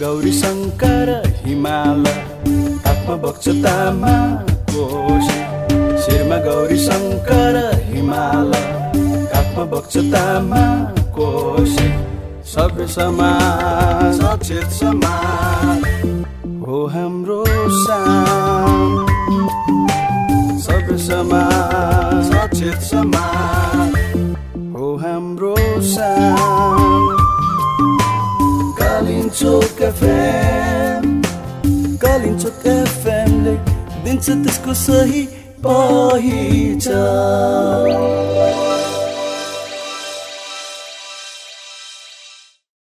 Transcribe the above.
गौरी शङ्कर हिमाल हातमा बग्छ तामा कोशी शिरमा गौरी शङ्कर हिमाल हातमा बग्छ तामा सभ्य समाज। समाज। हो हाम्रो सभ्य समाज। सचेत समाज। हो हाम्रो Kalinchuk FM Kalinchuk FM ले दिन्छ त्यसको सही पहिचान